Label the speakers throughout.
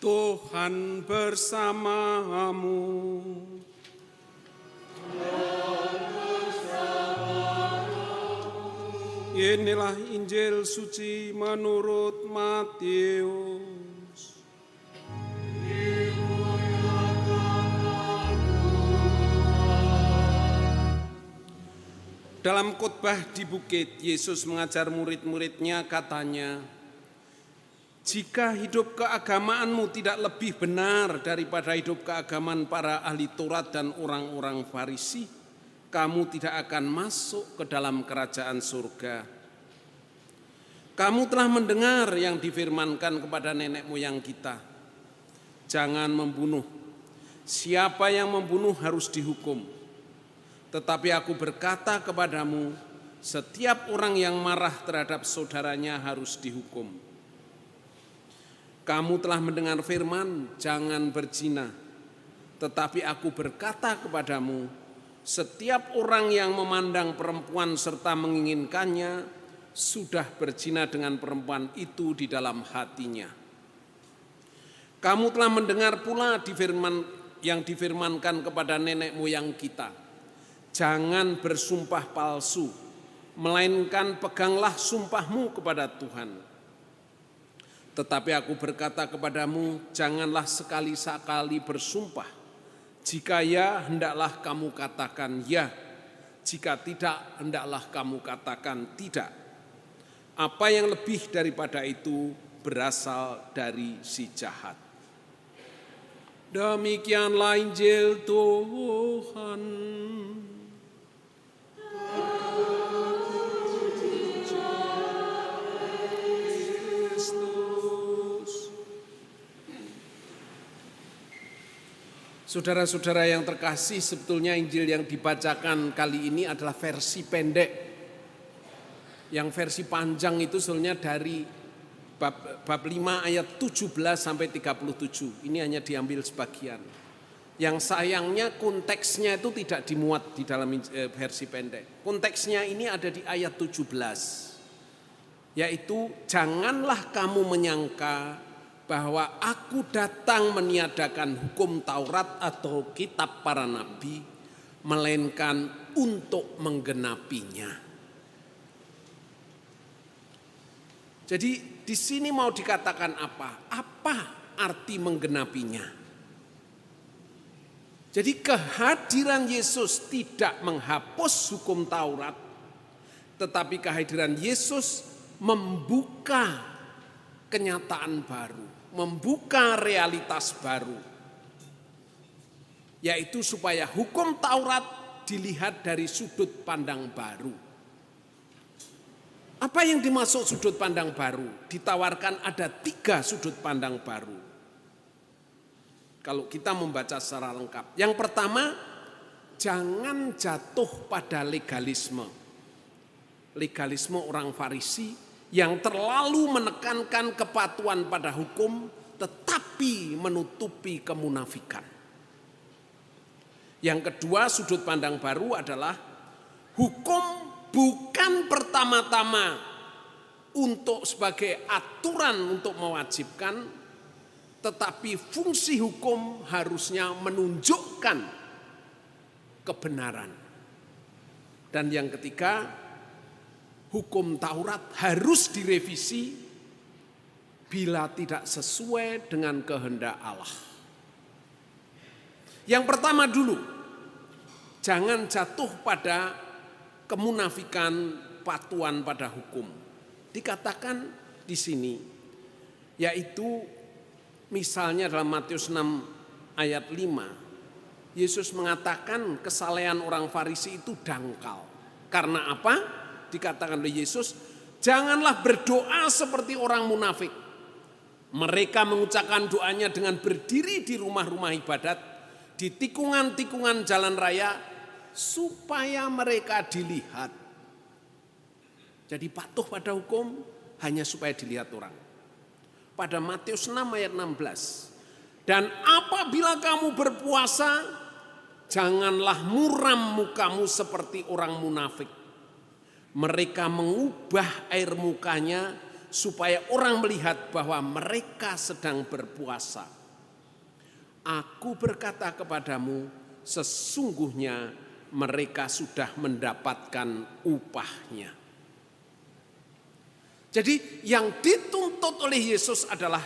Speaker 1: Tuhan bersamamu. Inilah Injil suci menurut Matius. Dalam khotbah di bukit, Yesus mengajar murid-muridnya katanya, jika hidup keagamaanmu tidak lebih benar daripada hidup keagamaan para ahli Taurat dan orang-orang Farisi, kamu tidak akan masuk ke dalam kerajaan surga. Kamu telah mendengar yang difirmankan kepada nenek moyang kita. Jangan membunuh. Siapa yang membunuh harus dihukum. Tetapi aku berkata kepadamu, setiap orang yang marah terhadap saudaranya harus dihukum. Kamu telah mendengar firman, jangan berzina. Tetapi aku berkata kepadamu, setiap orang yang memandang perempuan serta menginginkannya sudah berzina dengan perempuan itu di dalam hatinya. Kamu telah mendengar pula di firman yang difirmankan kepada nenek moyang kita. Jangan bersumpah palsu, melainkan peganglah sumpahmu kepada Tuhan. Tetapi aku berkata kepadamu, janganlah sekali-sekali bersumpah. Jika ya, hendaklah kamu katakan ya. Jika tidak, hendaklah kamu katakan tidak. Apa yang lebih daripada itu berasal dari si jahat. Demikianlah Injil Tuhan. Saudara-saudara yang terkasih, sebetulnya Injil yang dibacakan kali ini adalah versi pendek. Yang versi panjang itu sebenarnya dari bab, bab 5 ayat 17 sampai 37. Ini hanya diambil sebagian. Yang sayangnya konteksnya itu tidak dimuat di dalam versi pendek. Konteksnya ini ada di ayat 17. Yaitu janganlah kamu menyangka bahwa aku datang meniadakan hukum Taurat atau kitab para nabi, melainkan untuk menggenapinya. Jadi di sini mau dikatakan apa? Apa arti menggenapinya? Jadi kehadiran Yesus tidak menghapus hukum Taurat, tetapi kehadiran Yesus membuka kenyataan baru membuka realitas baru, yaitu supaya hukum Taurat dilihat dari sudut pandang baru. Apa yang dimaksud sudut pandang baru? Ditawarkan ada tiga sudut pandang baru. Kalau kita membaca secara lengkap, yang pertama, jangan jatuh pada legalisme. Legalisme orang Farisi yang terlalu menekankan kepatuhan pada hukum tetapi menutupi kemunafikan. Yang kedua sudut pandang baru adalah hukum bukan pertama-tama untuk sebagai aturan untuk mewajibkan tetapi fungsi hukum harusnya menunjukkan kebenaran. Dan yang ketiga, hukum Taurat harus direvisi bila tidak sesuai dengan kehendak Allah. Yang pertama dulu, jangan jatuh pada kemunafikan patuan pada hukum. Dikatakan di sini, yaitu misalnya dalam Matius 6 ayat 5, Yesus mengatakan kesalehan orang Farisi itu dangkal. Karena apa? Dikatakan oleh Yesus, janganlah berdoa seperti orang munafik. Mereka mengucapkan doanya dengan berdiri di rumah-rumah ibadat, di tikungan-tikungan jalan raya, supaya mereka dilihat. Jadi patuh pada hukum hanya supaya dilihat orang. Pada Matius 6 ayat 16. Dan apabila kamu berpuasa, janganlah muram mukamu seperti orang munafik. Mereka mengubah air mukanya supaya orang melihat bahwa mereka sedang berpuasa. Aku berkata kepadamu, sesungguhnya mereka sudah mendapatkan upahnya. Jadi yang dituntut oleh Yesus adalah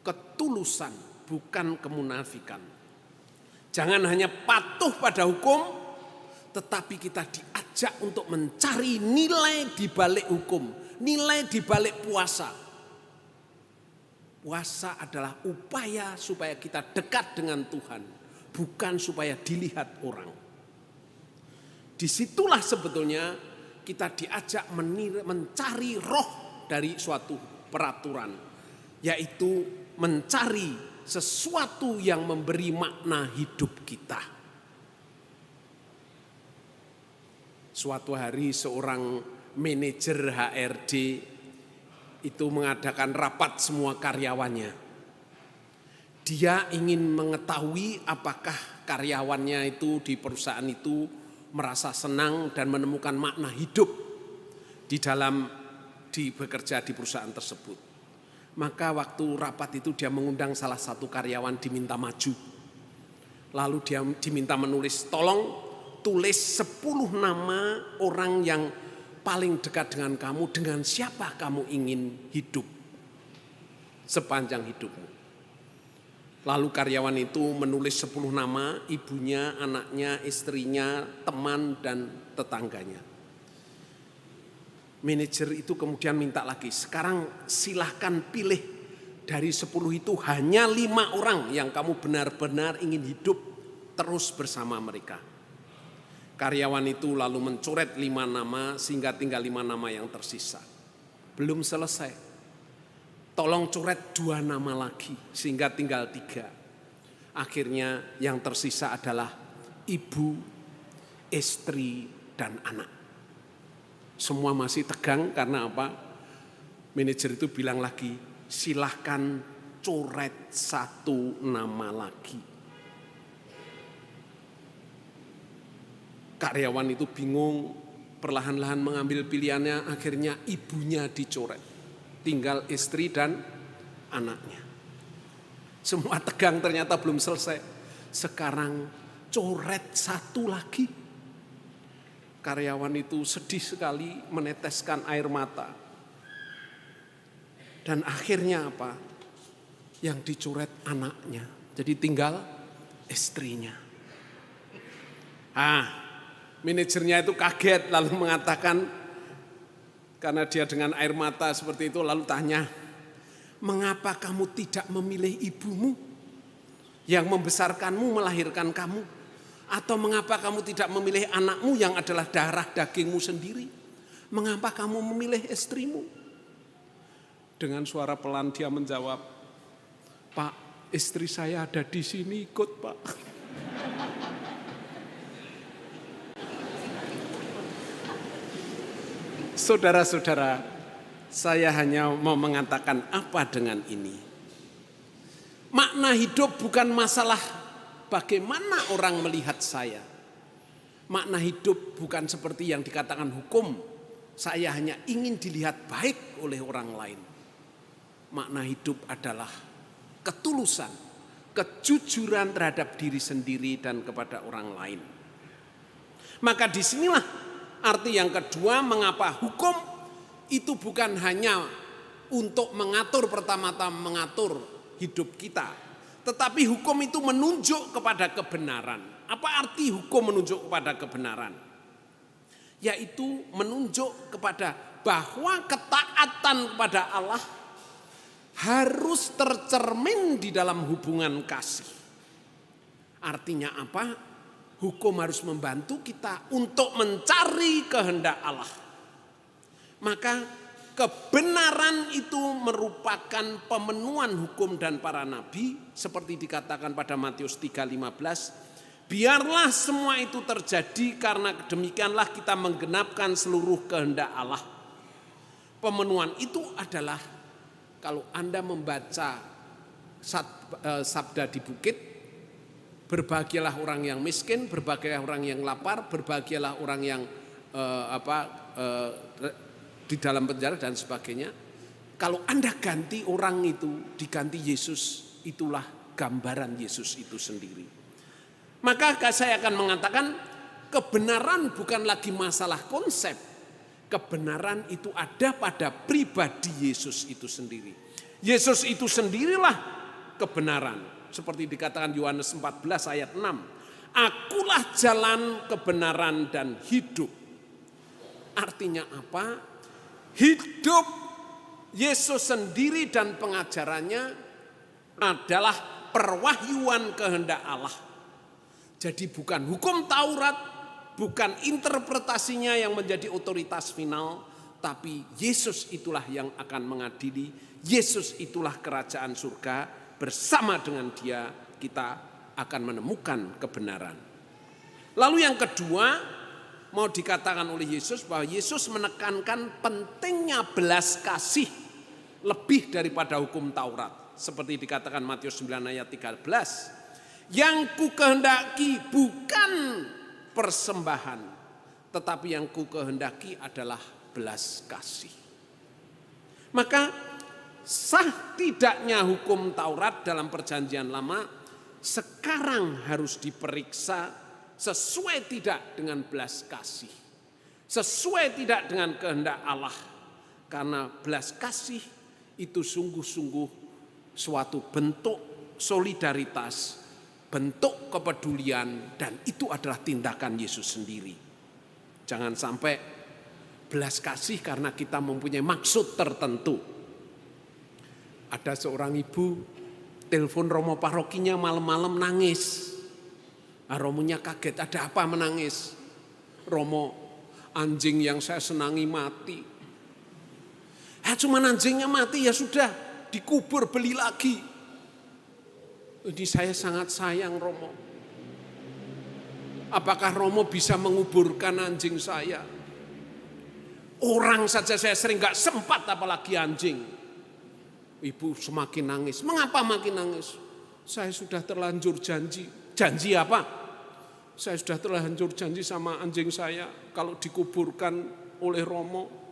Speaker 1: ketulusan, bukan kemunafikan. Jangan hanya patuh pada hukum, tetapi kita diajak untuk mencari nilai di balik hukum, nilai di balik puasa. Puasa adalah upaya supaya kita dekat dengan Tuhan, bukan supaya dilihat orang. Di situlah sebetulnya kita diajak mencari roh dari suatu peraturan, yaitu mencari sesuatu yang memberi makna hidup kita. Suatu hari seorang manajer HRD itu mengadakan rapat semua karyawannya. Dia ingin mengetahui apakah karyawannya itu di perusahaan itu merasa senang dan menemukan makna hidup di dalam di bekerja di perusahaan tersebut. Maka waktu rapat itu dia mengundang salah satu karyawan diminta maju. Lalu dia diminta menulis, tolong tulis 10 nama orang yang paling dekat dengan kamu, dengan siapa kamu ingin hidup sepanjang hidupmu. Lalu karyawan itu menulis 10 nama, ibunya, anaknya, istrinya, teman, dan tetangganya. Manajer itu kemudian minta lagi, sekarang silahkan pilih dari 10 itu hanya lima orang yang kamu benar-benar ingin hidup terus bersama mereka. Karyawan itu lalu mencoret lima nama sehingga tinggal lima nama yang tersisa. Belum selesai. Tolong coret dua nama lagi sehingga tinggal tiga. Akhirnya yang tersisa adalah ibu, istri, dan anak. Semua masih tegang karena apa? Manajer itu bilang lagi, silahkan coret satu nama lagi. Karyawan itu bingung, perlahan-lahan mengambil pilihannya, akhirnya ibunya dicoret. Tinggal istri dan anaknya. Semua tegang ternyata belum selesai. Sekarang coret satu lagi. Karyawan itu sedih sekali meneteskan air mata. Dan akhirnya apa? Yang dicoret anaknya. Jadi tinggal istrinya. Ah, Manajernya itu kaget lalu mengatakan karena dia dengan air mata seperti itu lalu tanya, "Mengapa kamu tidak memilih ibumu yang membesarkanmu, melahirkan kamu? Atau mengapa kamu tidak memilih anakmu yang adalah darah dagingmu sendiri? Mengapa kamu memilih istrimu?" Dengan suara pelan dia menjawab, "Pak, istri saya ada di sini ikut, Pak." Saudara-saudara, saya hanya mau mengatakan apa dengan ini. Makna hidup bukan masalah bagaimana orang melihat saya. Makna hidup bukan seperti yang dikatakan hukum. Saya hanya ingin dilihat baik oleh orang lain. Makna hidup adalah ketulusan, kejujuran terhadap diri sendiri dan kepada orang lain. Maka di sinilah Arti yang kedua, mengapa hukum itu bukan hanya untuk mengatur pertama-tama mengatur hidup kita, tetapi hukum itu menunjuk kepada kebenaran. Apa arti hukum menunjuk kepada kebenaran? Yaitu menunjuk kepada bahwa ketaatan kepada Allah harus tercermin di dalam hubungan kasih. Artinya apa? Hukum harus membantu kita untuk mencari kehendak Allah. Maka kebenaran itu merupakan pemenuhan hukum dan para nabi seperti dikatakan pada Matius 3:15 biarlah semua itu terjadi karena demikianlah kita menggenapkan seluruh kehendak Allah pemenuhan itu adalah kalau Anda membaca eh, sabda di bukit Berbahagialah orang yang miskin, berbahagialah orang yang lapar, berbahagialah orang yang uh, apa uh, di dalam penjara dan sebagainya. Kalau Anda ganti orang itu, diganti Yesus, itulah gambaran Yesus itu sendiri. Maka saya akan mengatakan kebenaran bukan lagi masalah konsep. Kebenaran itu ada pada pribadi Yesus itu sendiri. Yesus itu sendirilah kebenaran. Seperti dikatakan Yohanes 14 ayat 6. Akulah jalan kebenaran dan hidup. Artinya apa? Hidup Yesus sendiri dan pengajarannya adalah perwahyuan kehendak Allah. Jadi bukan hukum Taurat, bukan interpretasinya yang menjadi otoritas final, tapi Yesus itulah yang akan mengadili. Yesus itulah kerajaan surga. Bersama dengan Dia kita akan menemukan kebenaran. Lalu yang kedua, mau dikatakan oleh Yesus bahwa Yesus menekankan pentingnya belas kasih lebih daripada hukum Taurat. Seperti dikatakan Matius 9 ayat 13. Yang ku kehendaki bukan persembahan, tetapi yang ku kehendaki adalah belas kasih. Maka sah tidaknya hukum Taurat dalam perjanjian lama sekarang harus diperiksa sesuai tidak dengan belas kasih. Sesuai tidak dengan kehendak Allah. Karena belas kasih itu sungguh-sungguh suatu bentuk solidaritas, bentuk kepedulian dan itu adalah tindakan Yesus sendiri. Jangan sampai belas kasih karena kita mempunyai maksud tertentu. Ada seorang ibu telepon romo parokinya malam-malam nangis. Nah, romonya kaget, ada apa menangis? Romo, anjing yang saya senangi mati. Ah, cuma anjingnya mati ya sudah, dikubur beli lagi. Ini saya sangat sayang Romo. Apakah Romo bisa menguburkan anjing saya? Orang saja saya sering gak sempat apalagi anjing. Ibu semakin nangis. Mengapa makin nangis? Saya sudah terlanjur janji. Janji apa? Saya sudah terlanjur janji sama anjing saya. Kalau dikuburkan oleh Romo.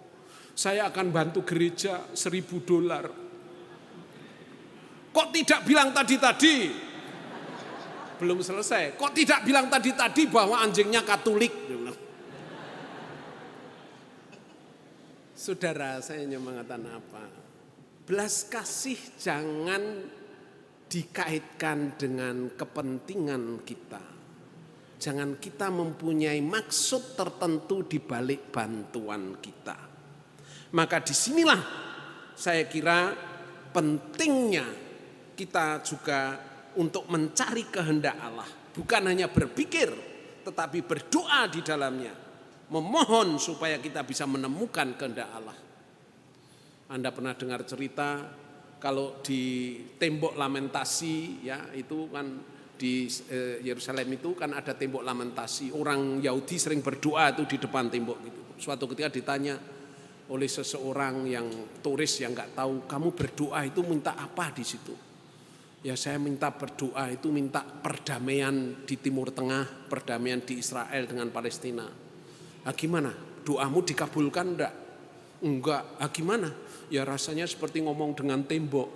Speaker 1: Saya akan bantu gereja seribu dolar. Kok tidak bilang tadi-tadi? Belum selesai. Kok tidak bilang tadi-tadi bahwa anjingnya Katolik? Saudara, saya hanya mengatakan apa? Belas kasih jangan dikaitkan dengan kepentingan kita. Jangan kita mempunyai maksud tertentu di balik bantuan kita. Maka di sinilah saya kira pentingnya kita juga untuk mencari kehendak Allah. Bukan hanya berpikir, tetapi berdoa di dalamnya memohon supaya kita bisa menemukan kehendak Allah. Anda pernah dengar cerita kalau di tembok lamentasi ya itu kan di eh, Yerusalem itu kan ada tembok lamentasi. Orang Yahudi sering berdoa itu di depan tembok gitu. Suatu ketika ditanya oleh seseorang yang turis yang nggak tahu kamu berdoa itu minta apa di situ? Ya saya minta berdoa itu minta perdamaian di Timur Tengah, perdamaian di Israel dengan Palestina. Ah, gimana? Doamu dikabulkan enggak? Enggak. Ah, gimana? Ya rasanya seperti ngomong dengan tembok.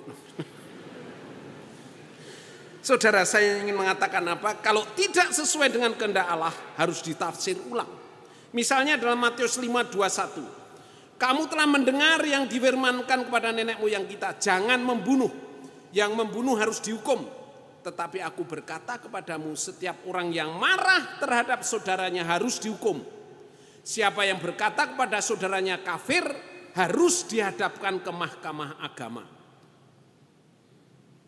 Speaker 1: Saudara saya ingin mengatakan apa? Kalau tidak sesuai dengan kehendak Allah harus ditafsir ulang. Misalnya dalam Matius 5:21. Kamu telah mendengar yang difirmankan kepada nenek moyang kita, jangan membunuh. Yang membunuh harus dihukum. Tetapi aku berkata kepadamu, setiap orang yang marah terhadap saudaranya harus dihukum. Siapa yang berkata kepada saudaranya kafir harus dihadapkan ke mahkamah agama.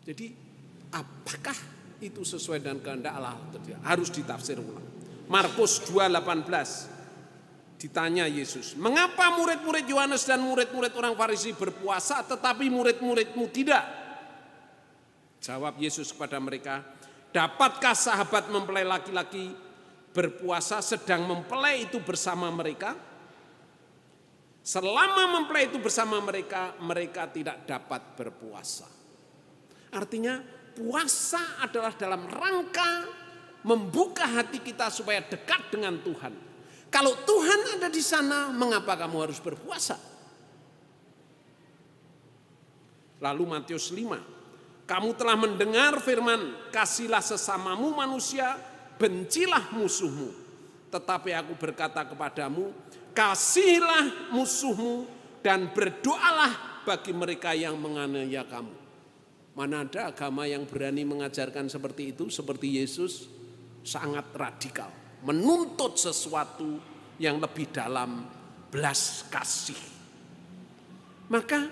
Speaker 1: Jadi apakah itu sesuai dengan kehendak Allah? Harus ditafsir ulang. Markus 2:18 ditanya Yesus, "Mengapa murid-murid Yohanes dan murid-murid orang Farisi berpuasa tetapi murid-muridmu tidak?" Jawab Yesus kepada mereka, "Dapatkah sahabat mempelai laki-laki berpuasa sedang mempelai itu bersama mereka. Selama mempelai itu bersama mereka, mereka tidak dapat berpuasa. Artinya puasa adalah dalam rangka membuka hati kita supaya dekat dengan Tuhan. Kalau Tuhan ada di sana, mengapa kamu harus berpuasa? Lalu Matius 5. Kamu telah mendengar firman, kasihlah sesamamu manusia, bencilah musuhmu. Tetapi aku berkata kepadamu, kasihilah musuhmu dan berdoalah bagi mereka yang menganiaya kamu. Mana ada agama yang berani mengajarkan seperti itu, seperti Yesus, sangat radikal. Menuntut sesuatu yang lebih dalam belas kasih. Maka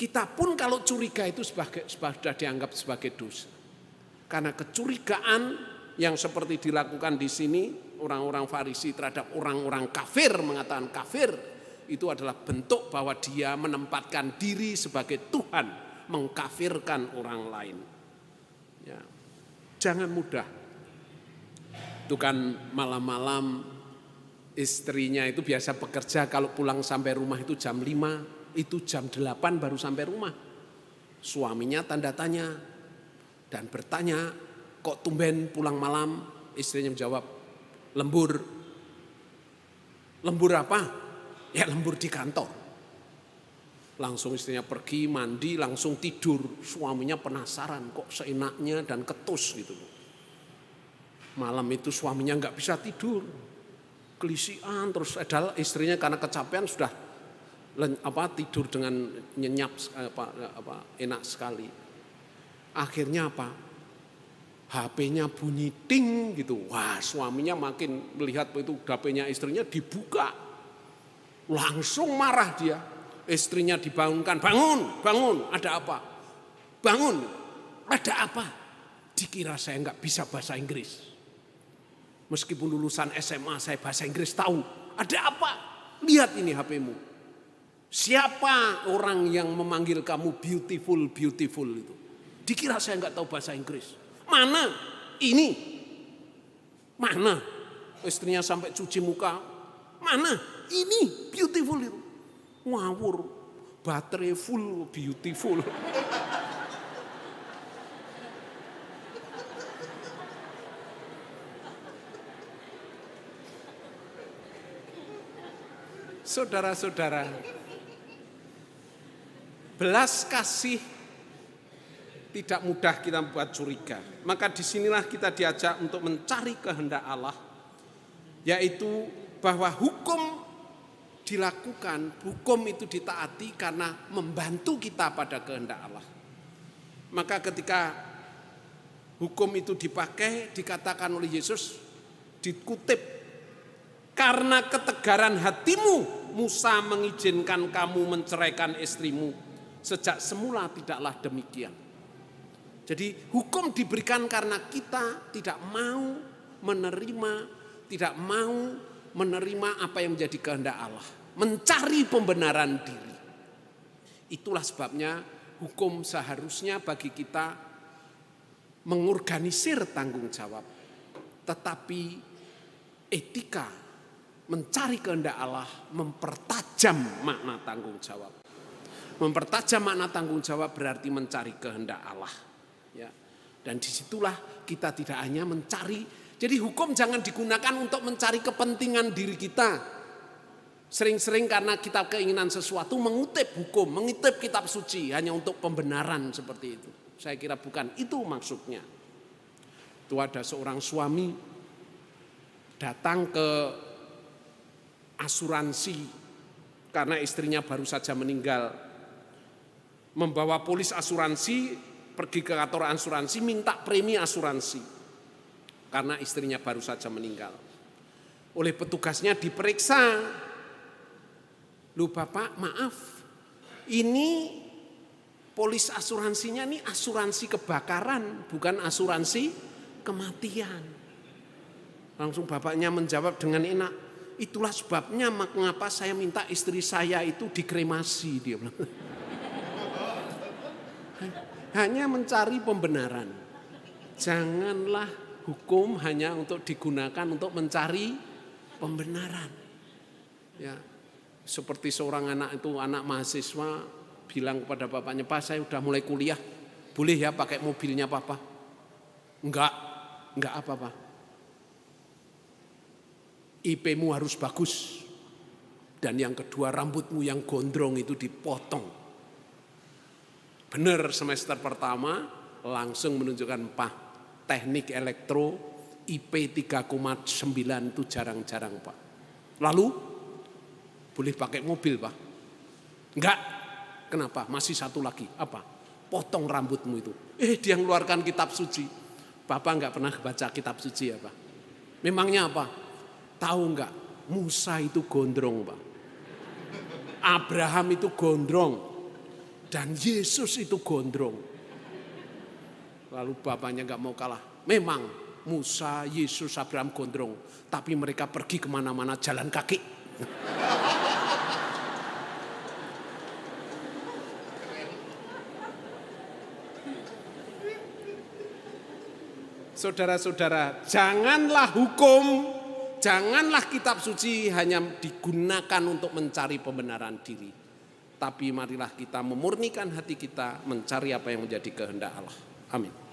Speaker 1: kita pun kalau curiga itu sebagai, sudah dianggap sebagai dosa. Karena kecurigaan yang seperti dilakukan di sini orang-orang Farisi terhadap orang-orang kafir mengatakan kafir itu adalah bentuk bahwa dia menempatkan diri sebagai Tuhan, mengkafirkan orang lain. Ya. Jangan mudah. Itu kan malam-malam istrinya itu biasa bekerja kalau pulang sampai rumah itu jam 5, itu jam 8 baru sampai rumah. Suaminya tanda tanya dan bertanya, kok tumben pulang malam? Istrinya menjawab, lembur. Lembur apa? Ya lembur di kantor. Langsung istrinya pergi, mandi, langsung tidur. Suaminya penasaran kok seenaknya dan ketus gitu. Malam itu suaminya nggak bisa tidur. Kelisian terus adalah istrinya karena kecapean sudah apa tidur dengan nyenyap apa, apa enak sekali. Akhirnya apa? HP-nya bunyi ting gitu. Wah suaminya makin melihat itu HP-nya istrinya dibuka. Langsung marah dia. Istrinya dibangunkan, bangun, bangun, ada apa? Bangun, ada apa? Dikira saya nggak bisa bahasa Inggris. Meskipun lulusan SMA saya bahasa Inggris tahu. Ada apa? Lihat ini HP-mu. Siapa orang yang memanggil kamu beautiful, beautiful itu? Dikira saya nggak tahu bahasa Inggris. Mana? Ini. Mana? Istrinya sampai cuci muka. Mana? Ini beautiful itu. Ngawur. Baterai full beautiful. Saudara-saudara, belas kasih tidak mudah kita buat curiga. Maka di sinilah kita diajak untuk mencari kehendak Allah, yaitu bahwa hukum dilakukan, hukum itu ditaati karena membantu kita pada kehendak Allah. Maka ketika hukum itu dipakai, dikatakan oleh Yesus, dikutip, karena ketegaran hatimu, Musa mengizinkan kamu menceraikan istrimu. Sejak semula tidaklah demikian. Jadi hukum diberikan karena kita tidak mau menerima, tidak mau menerima apa yang menjadi kehendak Allah. Mencari pembenaran diri. Itulah sebabnya hukum seharusnya bagi kita mengorganisir tanggung jawab. Tetapi etika mencari kehendak Allah mempertajam makna tanggung jawab. Mempertajam makna tanggung jawab berarti mencari kehendak Allah. Ya. Dan di situlah kita tidak hanya mencari, jadi hukum jangan digunakan untuk mencari kepentingan diri kita. Sering-sering karena kita keinginan sesuatu mengutip hukum, mengutip kitab suci hanya untuk pembenaran seperti itu. Saya kira bukan itu maksudnya. Itu ada seorang suami datang ke asuransi karena istrinya baru saja meninggal. Membawa polis asuransi pergi ke kantor asuransi minta premi asuransi karena istrinya baru saja meninggal. Oleh petugasnya diperiksa. Lu Bapak, maaf. Ini polis asuransinya ini asuransi kebakaran, bukan asuransi kematian. Langsung bapaknya menjawab dengan enak, itulah sebabnya mengapa saya minta istri saya itu dikremasi dia bilang hanya mencari pembenaran. Janganlah hukum hanya untuk digunakan untuk mencari pembenaran. Ya, seperti seorang anak itu anak mahasiswa bilang kepada bapaknya, "Pak, saya sudah mulai kuliah. Boleh ya pakai mobilnya papa?" Enggak, enggak apa-apa. IP-mu harus bagus. Dan yang kedua rambutmu yang gondrong itu dipotong benar semester pertama langsung menunjukkan Pak teknik elektro IP 3,9 itu jarang-jarang Pak. Lalu boleh pakai mobil Pak? Enggak. Kenapa? Masih satu lagi. Apa? Potong rambutmu itu. Eh dia mengeluarkan kitab suci. Bapak enggak pernah baca kitab suci ya Pak? Memangnya apa? Tahu enggak? Musa itu gondrong Pak. Abraham itu gondrong. Dan Yesus itu gondrong. Lalu bapaknya enggak mau kalah. Memang Musa, Yesus, Abraham gondrong. Tapi mereka pergi ke mana-mana jalan kaki. Saudara-saudara, janganlah hukum, janganlah kitab suci hanya digunakan untuk mencari pembenaran diri. Tapi marilah kita memurnikan hati kita mencari apa yang menjadi kehendak Allah. Amin.